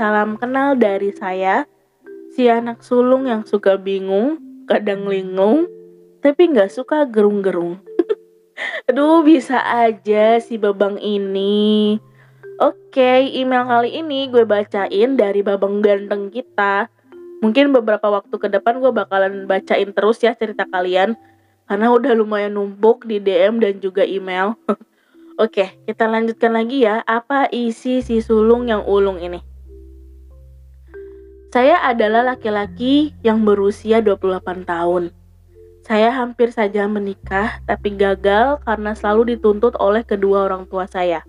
salam kenal dari saya, si anak sulung yang suka bingung, kadang linglung, tapi nggak suka gerung-gerung. Aduh, bisa aja si babang ini. Oke, email kali ini gue bacain dari babang ganteng kita. Mungkin beberapa waktu ke depan gue bakalan bacain terus ya cerita kalian. Karena udah lumayan numpuk di DM dan juga email. Oke, kita lanjutkan lagi ya. Apa isi si sulung yang ulung ini? Saya adalah laki-laki yang berusia 28 tahun. Saya hampir saja menikah, tapi gagal karena selalu dituntut oleh kedua orang tua saya.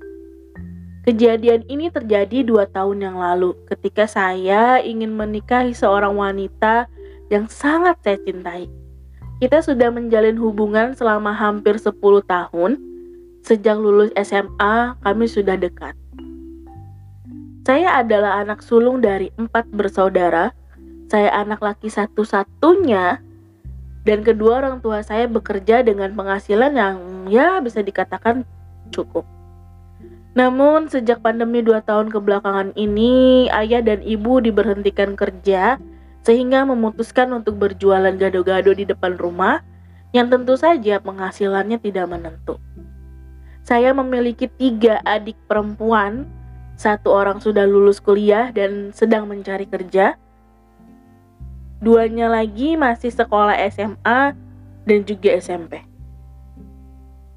Kejadian ini terjadi dua tahun yang lalu ketika saya ingin menikahi seorang wanita yang sangat saya cintai. Kita sudah menjalin hubungan selama hampir 10 tahun, Sejak lulus SMA, kami sudah dekat. Saya adalah anak sulung dari empat bersaudara. Saya anak laki satu-satunya, dan kedua orang tua saya bekerja dengan penghasilan yang ya bisa dikatakan cukup. Namun sejak pandemi dua tahun kebelakangan ini, ayah dan ibu diberhentikan kerja sehingga memutuskan untuk berjualan gado-gado di depan rumah yang tentu saja penghasilannya tidak menentu. Saya memiliki tiga adik perempuan. Satu orang sudah lulus kuliah dan sedang mencari kerja. Duanya lagi masih sekolah SMA dan juga SMP.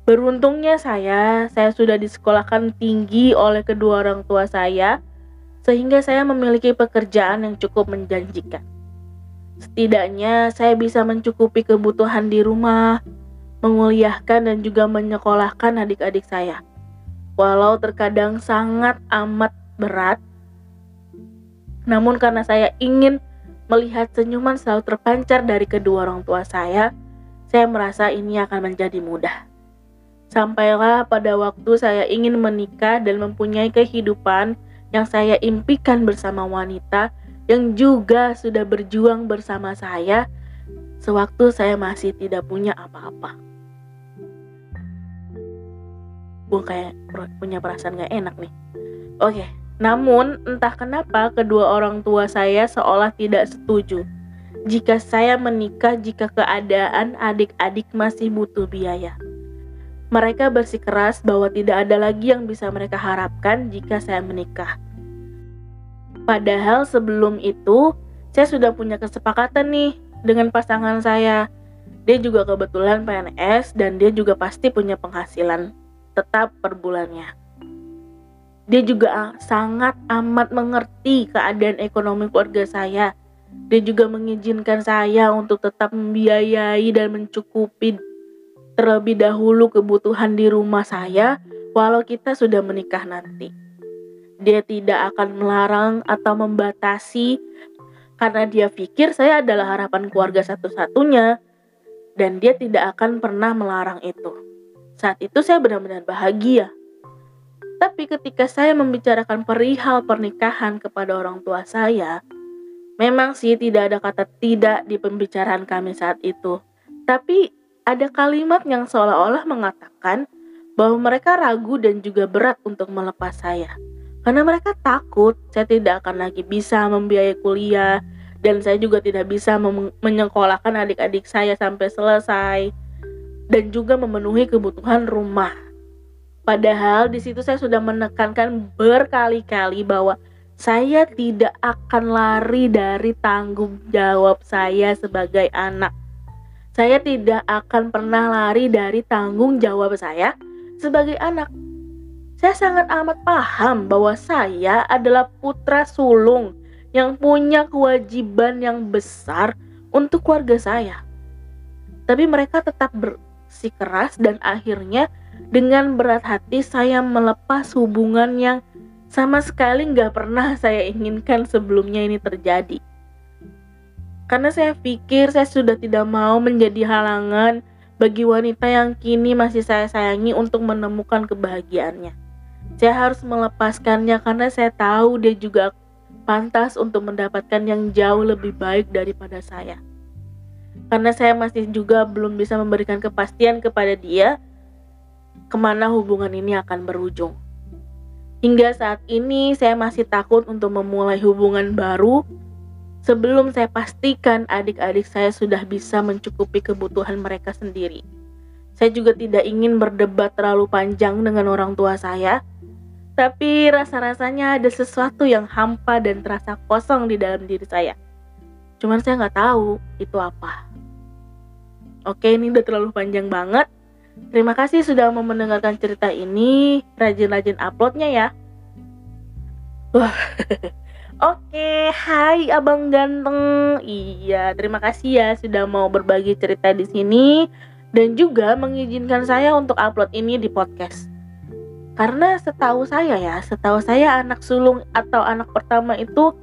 Beruntungnya saya, saya sudah disekolahkan tinggi oleh kedua orang tua saya, sehingga saya memiliki pekerjaan yang cukup menjanjikan. Setidaknya saya bisa mencukupi kebutuhan di rumah, menguliahkan dan juga menyekolahkan adik-adik saya. Walau terkadang sangat amat berat, namun karena saya ingin melihat senyuman selalu terpancar dari kedua orang tua saya, saya merasa ini akan menjadi mudah. Sampailah pada waktu saya ingin menikah dan mempunyai kehidupan yang saya impikan bersama wanita yang juga sudah berjuang bersama saya sewaktu saya masih tidak punya apa-apa gue kayak punya perasaan gak enak nih. Oke, namun entah kenapa kedua orang tua saya seolah tidak setuju jika saya menikah jika keadaan adik-adik masih butuh biaya. Mereka bersikeras bahwa tidak ada lagi yang bisa mereka harapkan jika saya menikah. Padahal sebelum itu, saya sudah punya kesepakatan nih dengan pasangan saya. Dia juga kebetulan PNS dan dia juga pasti punya penghasilan tetap per bulannya. Dia juga sangat amat mengerti keadaan ekonomi keluarga saya. Dia juga mengizinkan saya untuk tetap membiayai dan mencukupi terlebih dahulu kebutuhan di rumah saya walau kita sudah menikah nanti. Dia tidak akan melarang atau membatasi karena dia pikir saya adalah harapan keluarga satu-satunya dan dia tidak akan pernah melarang itu. Saat itu saya benar-benar bahagia. Tapi ketika saya membicarakan perihal pernikahan kepada orang tua saya, memang sih tidak ada kata tidak di pembicaraan kami saat itu. Tapi ada kalimat yang seolah-olah mengatakan bahwa mereka ragu dan juga berat untuk melepas saya. Karena mereka takut saya tidak akan lagi bisa membiayai kuliah dan saya juga tidak bisa menyekolahkan adik-adik saya sampai selesai dan juga memenuhi kebutuhan rumah. Padahal di situ saya sudah menekankan berkali-kali bahwa saya tidak akan lari dari tanggung jawab saya sebagai anak. Saya tidak akan pernah lari dari tanggung jawab saya sebagai anak. Saya sangat amat paham bahwa saya adalah putra sulung yang punya kewajiban yang besar untuk keluarga saya. Tapi mereka tetap ber, keras dan akhirnya dengan berat hati saya melepas hubungan yang sama sekali nggak pernah saya inginkan sebelumnya ini terjadi. Karena saya pikir saya sudah tidak mau menjadi halangan bagi wanita yang kini masih saya sayangi untuk menemukan kebahagiaannya. Saya harus melepaskannya karena saya tahu dia juga pantas untuk mendapatkan yang jauh lebih baik daripada saya karena saya masih juga belum bisa memberikan kepastian kepada dia ke mana hubungan ini akan berujung. Hingga saat ini saya masih takut untuk memulai hubungan baru sebelum saya pastikan adik-adik saya sudah bisa mencukupi kebutuhan mereka sendiri. Saya juga tidak ingin berdebat terlalu panjang dengan orang tua saya, tapi rasa-rasanya ada sesuatu yang hampa dan terasa kosong di dalam diri saya. Cuman saya nggak tahu itu apa. Oke, ini udah terlalu panjang banget. Terima kasih sudah mau mendengarkan cerita ini. Rajin-rajin uploadnya ya. Wah. Oke, hai Abang Ganteng. Iya, terima kasih ya sudah mau berbagi cerita di sini dan juga mengizinkan saya untuk upload ini di podcast. Karena setahu saya ya, setahu saya anak sulung atau anak pertama itu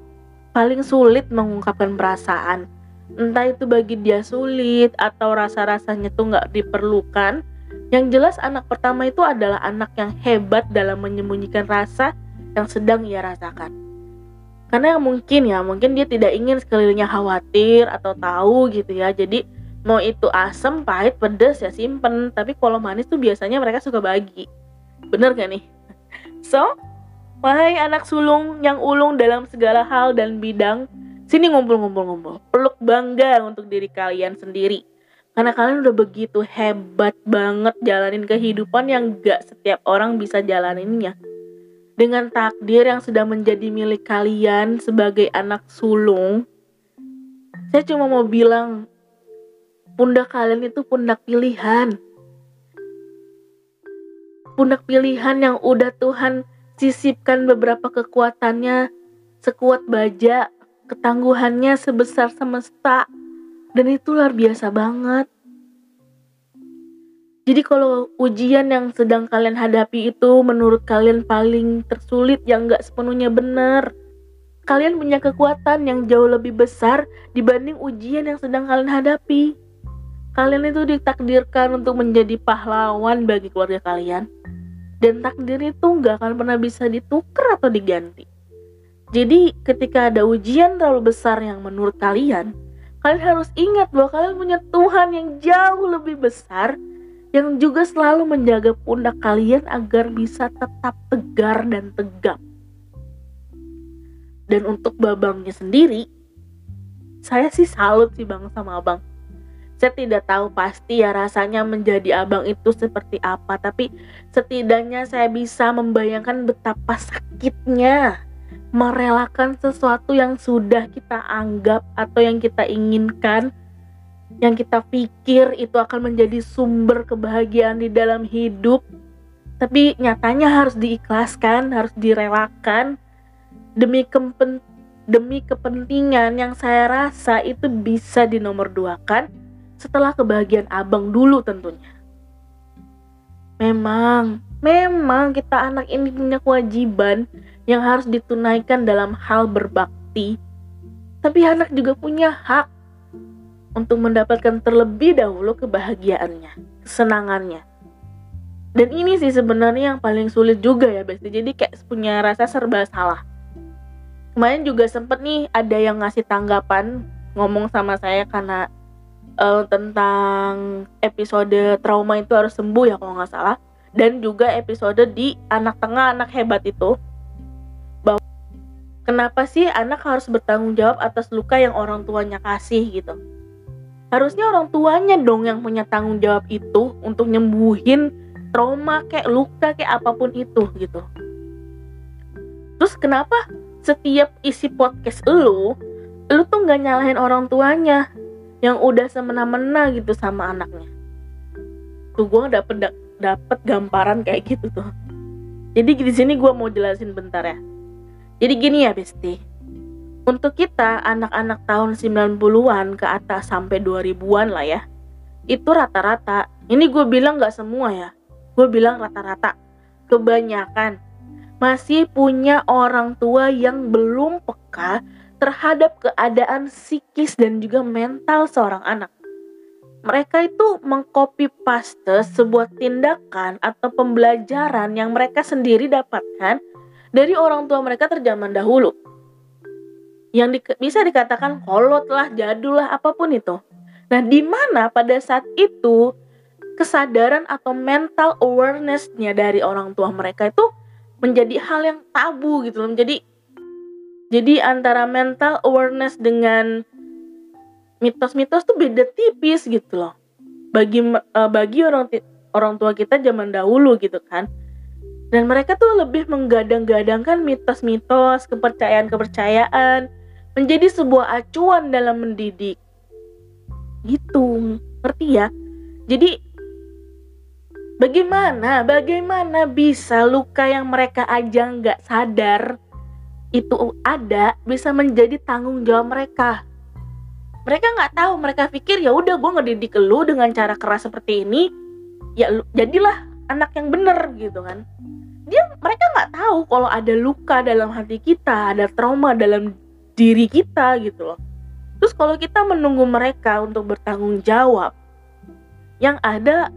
paling sulit mengungkapkan perasaan. Entah itu bagi dia sulit atau rasa-rasanya tuh nggak diperlukan yang jelas anak pertama itu adalah anak yang hebat dalam menyembunyikan rasa yang sedang ia rasakan. Karena yang mungkin ya, mungkin dia tidak ingin sekelilingnya khawatir atau tahu gitu ya. Jadi mau itu asam, pahit, pedas ya simpen. Tapi kalau manis tuh biasanya mereka suka bagi. Bener gak nih? So, wahai anak sulung yang ulung dalam segala hal dan bidang, sini ngumpul-ngumpul-ngumpul. Peluk bangga untuk diri kalian sendiri karena kalian udah begitu hebat banget jalanin kehidupan yang gak setiap orang bisa jalaninnya. Dengan takdir yang sudah menjadi milik kalian sebagai anak sulung, saya cuma mau bilang, pundak kalian itu pundak pilihan. Pundak pilihan yang udah Tuhan sisipkan beberapa kekuatannya sekuat baja, ketangguhannya sebesar semesta, dan itu luar biasa banget. Jadi kalau ujian yang sedang kalian hadapi itu menurut kalian paling tersulit yang gak sepenuhnya benar, kalian punya kekuatan yang jauh lebih besar dibanding ujian yang sedang kalian hadapi. Kalian itu ditakdirkan untuk menjadi pahlawan bagi keluarga kalian. Dan takdir itu gak akan pernah bisa ditukar atau diganti. Jadi ketika ada ujian terlalu besar yang menurut kalian, kalian harus ingat bahwa kalian punya Tuhan yang jauh lebih besar yang juga selalu menjaga pundak kalian agar bisa tetap tegar dan tegap. Dan untuk babangnya sendiri, saya sih salut sih bang sama abang. Saya tidak tahu pasti ya rasanya menjadi abang itu seperti apa, tapi setidaknya saya bisa membayangkan betapa sakitnya merelakan sesuatu yang sudah kita anggap atau yang kita inginkan, yang kita pikir itu akan menjadi sumber kebahagiaan di dalam hidup, tapi nyatanya harus diikhlaskan, harus direlakan. Demi kepen demi kepentingan yang saya rasa itu bisa dinomorduakan setelah kebahagiaan abang dulu tentunya. Memang, memang kita anak ini punya kewajiban yang harus ditunaikan dalam hal berbakti, tapi anak juga punya hak untuk mendapatkan terlebih dahulu kebahagiaannya, kesenangannya. Dan ini sih sebenarnya yang paling sulit juga ya Besti. Jadi kayak punya rasa serba salah. Kemarin juga sempet nih ada yang ngasih tanggapan ngomong sama saya karena uh, tentang episode trauma itu harus sembuh ya kalau nggak salah. Dan juga episode di anak tengah anak hebat itu Kenapa sih anak harus bertanggung jawab atas luka yang orang tuanya kasih gitu? Harusnya orang tuanya dong yang punya tanggung jawab itu untuk nyembuhin trauma kayak luka kayak apa pun itu gitu. Terus kenapa setiap isi podcast lu, lu tuh nggak nyalahin orang tuanya yang udah semena-mena gitu sama anaknya. Tuh gue dapet dapet gambaran kayak gitu tuh. Jadi di sini gue mau jelasin bentar ya jadi gini ya Besti. Untuk kita anak-anak tahun 90-an ke atas sampai 2000-an lah ya. Itu rata-rata. Ini gue bilang gak semua ya. Gue bilang rata-rata. Kebanyakan masih punya orang tua yang belum peka terhadap keadaan psikis dan juga mental seorang anak. Mereka itu mengcopy paste sebuah tindakan atau pembelajaran yang mereka sendiri dapatkan dari orang tua mereka terjaman dahulu. Yang di, bisa dikatakan kolot lah, jadul lah, apa pun itu. Nah, di mana pada saat itu kesadaran atau mental awareness-nya dari orang tua mereka itu menjadi hal yang tabu gitu loh menjadi jadi antara mental awareness dengan mitos-mitos tuh beda tipis gitu loh. Bagi uh, bagi orang orang tua kita zaman dahulu gitu kan. Dan mereka tuh lebih menggadang-gadangkan mitos-mitos kepercayaan-kepercayaan menjadi sebuah acuan dalam mendidik. Gitu ngerti ya? Jadi bagaimana bagaimana bisa luka yang mereka aja nggak sadar itu ada bisa menjadi tanggung jawab mereka. Mereka nggak tahu mereka pikir ya udah gue ngedidik lu dengan cara keras seperti ini ya lu, jadilah anak yang bener gitu kan. Dia mereka nggak tahu kalau ada luka dalam hati kita ada trauma dalam diri kita gitu loh. Terus kalau kita menunggu mereka untuk bertanggung jawab yang ada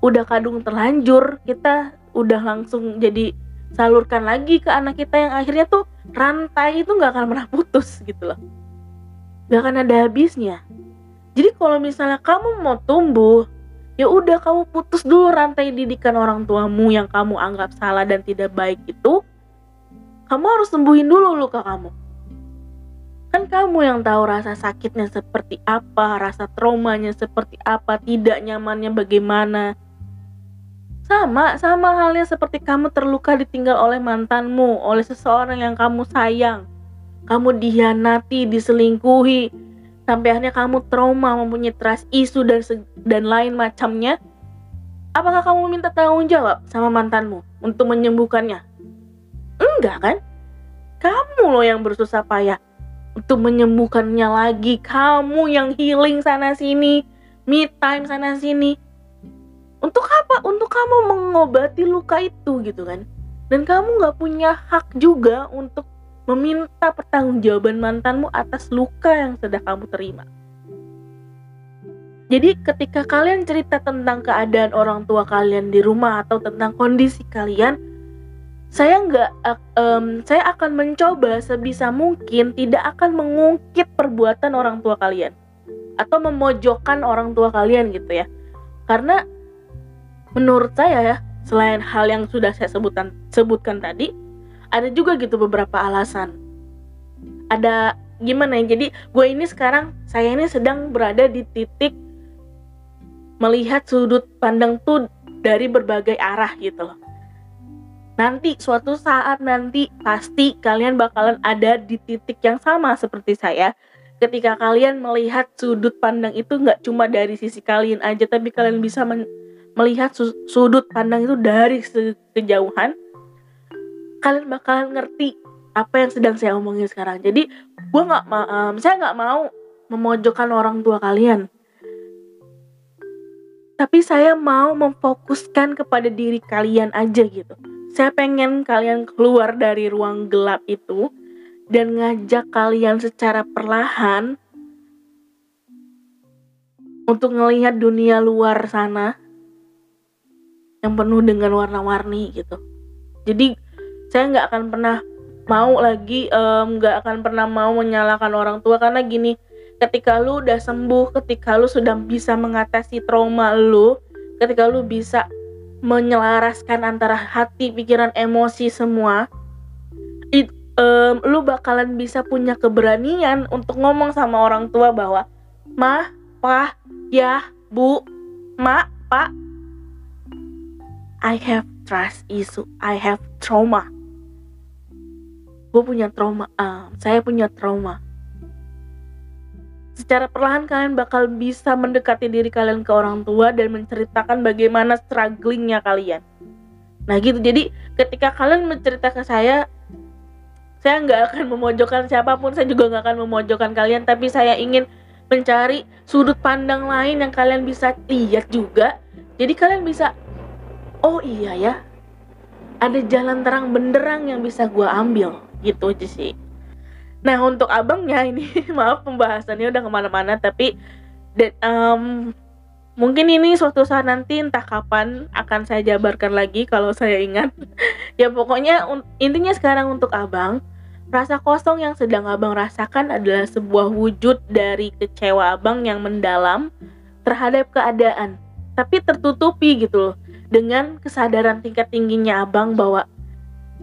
udah kadung terlanjur kita udah langsung jadi salurkan lagi ke anak kita yang akhirnya tuh rantai itu nggak akan pernah putus gitu loh. Nggak akan ada habisnya. Jadi kalau misalnya kamu mau tumbuh ya udah kamu putus dulu rantai didikan orang tuamu yang kamu anggap salah dan tidak baik itu kamu harus sembuhin dulu luka kamu. Kan kamu yang tahu rasa sakitnya seperti apa rasa traumanya seperti apa tidak nyamannya bagaimana sama, sama halnya seperti kamu terluka ditinggal oleh mantanmu, oleh seseorang yang kamu sayang. Kamu dihianati, diselingkuhi, sampai akhirnya kamu trauma, mempunyai trust isu dan dan lain macamnya. Apakah kamu minta tanggung jawab sama mantanmu untuk menyembuhkannya? Enggak kan? Kamu loh yang bersusah payah untuk menyembuhkannya lagi. Kamu yang healing sana sini, me time sana sini untuk apa? Untuk kamu mengobati luka itu gitu kan? Dan kamu nggak punya hak juga untuk meminta pertanggungjawaban mantanmu atas luka yang sudah kamu terima. Jadi ketika kalian cerita tentang keadaan orang tua kalian di rumah atau tentang kondisi kalian saya nggak um, saya akan mencoba sebisa mungkin tidak akan mengungkit perbuatan orang tua kalian atau memojokkan orang tua kalian gitu ya. Karena menurut saya ya selain hal yang sudah saya sebutkan sebutkan tadi ada juga gitu beberapa alasan. Ada gimana ya jadi gue ini sekarang saya ini sedang berada di titik melihat sudut pandang tuh dari berbagai arah gitu loh. Nanti suatu saat nanti pasti kalian bakalan ada di titik yang sama seperti saya. Ketika kalian melihat sudut pandang itu nggak cuma dari sisi kalian aja tapi kalian bisa melihat sudut pandang itu dari kejauhan kalian bakalan ngerti apa yang sedang saya omongin sekarang. Jadi gue nggak um, saya nggak mau memojokkan orang tua kalian. Tapi saya mau memfokuskan kepada diri kalian aja gitu. Saya pengen kalian keluar dari ruang gelap itu dan ngajak kalian secara perlahan untuk ngelihat dunia luar sana yang penuh dengan warna-warni gitu. Jadi saya nggak akan pernah mau lagi nggak um, akan pernah mau menyalahkan orang tua. Karena gini ketika lu udah sembuh ketika lu sudah bisa mengatasi trauma lu ketika lu bisa menyelaraskan antara hati pikiran emosi semua it, um, lu bakalan bisa punya keberanian untuk ngomong sama orang tua bahwa mah pah ya bu mak pak I have trust issue, I have trauma. Gue punya trauma, uh, saya punya trauma. Secara perlahan kalian bakal bisa mendekati diri kalian ke orang tua dan menceritakan bagaimana strugglingnya kalian. Nah gitu, jadi ketika kalian mencerita ke saya, saya nggak akan memojokkan siapa pun, saya juga nggak akan memojokkan kalian, tapi saya ingin mencari sudut pandang lain yang kalian bisa lihat juga. Jadi kalian bisa oh iya ya. Ada jalan terang benderang yang bisa gue ambil. Gitu aja sih nah untuk abangnya ini maaf pembahasannya udah ke mana-mana tapi dan, um, mungkin ini suatu saat nanti entah kapan akan saya jabarkan lagi kalau saya ingat. Ya pokoknya intinya sekarang untuk abang rasa kosong yang sedang abang rasakan adalah sebuah wujud dari kecewa abang yang mendalam terhadap keadaan. Tapi tertutupi gitu loh dengan kesadaran tingkat tingginya abang bahwa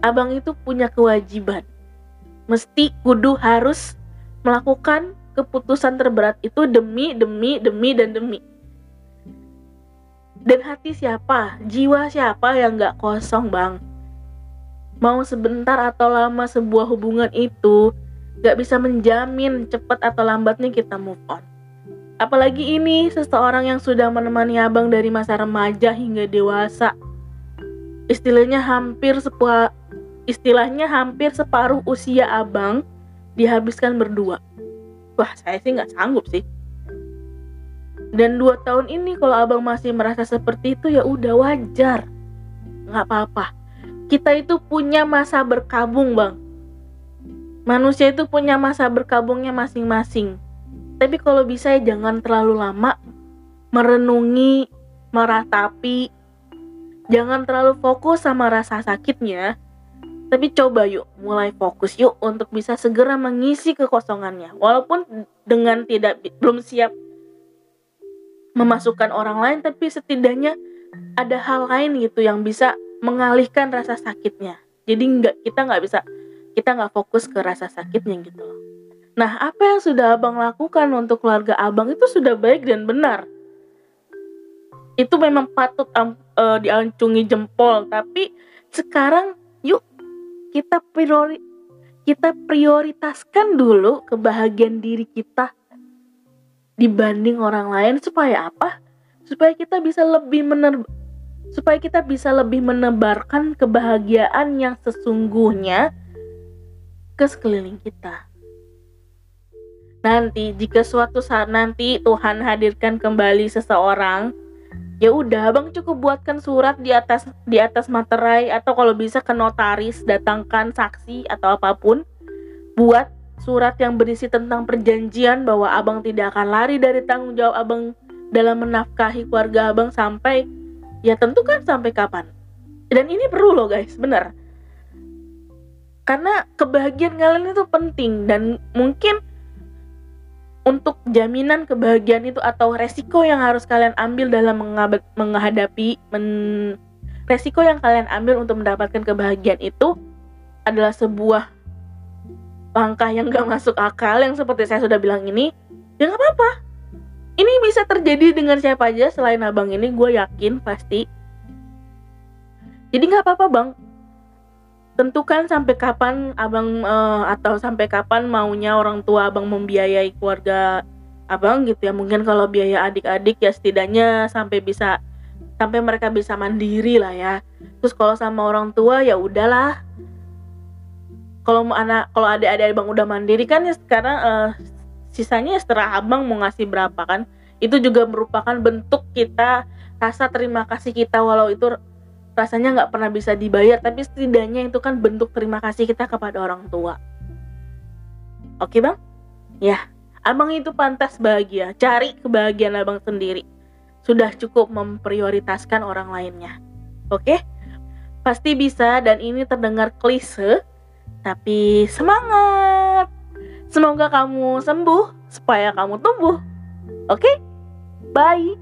abang itu punya kewajiban. Mesti kudu harus melakukan keputusan terberat itu demi, demi, demi, dan demi. Dan hati siapa, jiwa siapa yang gak kosong bang? Mau sebentar atau lama sebuah hubungan itu gak bisa menjamin cepat atau lambatnya kita move on. Apalagi ini seseorang yang sudah menemani abang dari masa remaja hingga dewasa. Istilahnya hampir sebuah istilahnya hampir separuh usia abang dihabiskan berdua. Wah saya sih nggak sanggup sih. Dan dua tahun ini kalau abang masih merasa seperti itu ya udah wajar. Nggak apa-apa. Kita itu punya masa berkabung bang. Manusia itu punya masa berkabungnya masing-masing tapi kalau bisa ya jangan terlalu lama merenungi, meratapi. Jangan terlalu fokus sama rasa sakitnya. Tapi coba yuk mulai fokus yuk untuk bisa segera mengisi kekosongannya. Walaupun dengan tidak belum siap memasukkan orang lain tapi setidaknya ada hal lain gitu yang bisa mengalihkan rasa sakitnya. Jadi nggak kita nggak bisa kita nggak fokus ke rasa sakitnya gitu. Nah, apa yang sudah abang lakukan untuk keluarga abang itu sudah baik dan benar. Itu memang patut um, uh, diancungi jempol. Tapi sekarang yuk kita priori kita prioritaskan dulu kebahagiaan diri kita dibanding orang lain supaya apa? Supaya kita bisa lebih mener supaya kita bisa lebih menebarkan kebahagiaan yang sesungguhnya ke sekeliling kita. Nanti jika suatu saat nanti Tuhan hadirkan kembali seseorang, ya udah Abang cukup buatkan surat di atas di atas materai atau kalau bisa ke notaris, datangkan saksi atau apa pun. Buat surat yang berisi tentang perjanjian bahwa Abang tidak akan lari dari tanggung jawab Abang dalam menafkahi keluarga Abang sampai ya tentu kan sampai kapan. Dan ini perlu loh guys, bener. Karena kebahagiaan kalian itu penting dan mungkin untuk jaminan kebahagiaan itu atau resiko yang harus kalian ambil dalam menghadapi men, resiko yang kalian ambil untuk mendapatkan kebahagiaan itu adalah sebuah langkah yang gak masuk akal yang seperti saya sudah bilang ini ya nggak apa-apa. Ini bisa terjadi dengan siapa aja selain abang ini gue yakin pasti. Jadi nggak apa-apa bang tentukan sampai kapan abang uh, atau sampai kapan maunya orang tua abang membiayai keluarga abang gitu ya? Mungkin kalau biaya adik-adik ya setidaknya sampai bisa sampai mereka bisa mandiri lah ya. Terus kalau sama orang tua ya udahlah. Kalau anak kalau adik-adik abang udah mandiri kan ya sekarang uh, sisanya setelah abang mau ngasih berapa kan? Itu juga merupakan bentuk kita rasa terima kasih kita walau itu rasanya nggak pernah bisa dibayar tapi setidaknya itu kan bentuk terima kasih kita kepada orang tua. Oke bang? Ya abang itu pantas bahagia. Cari kebahagiaan abang sendiri. Sudah cukup memprioritaskan orang lainnya. Oke? Pasti bisa dan ini terdengar klise tapi semangat! Semoga kamu sembuh supaya kamu tumbuh. Oke? Bye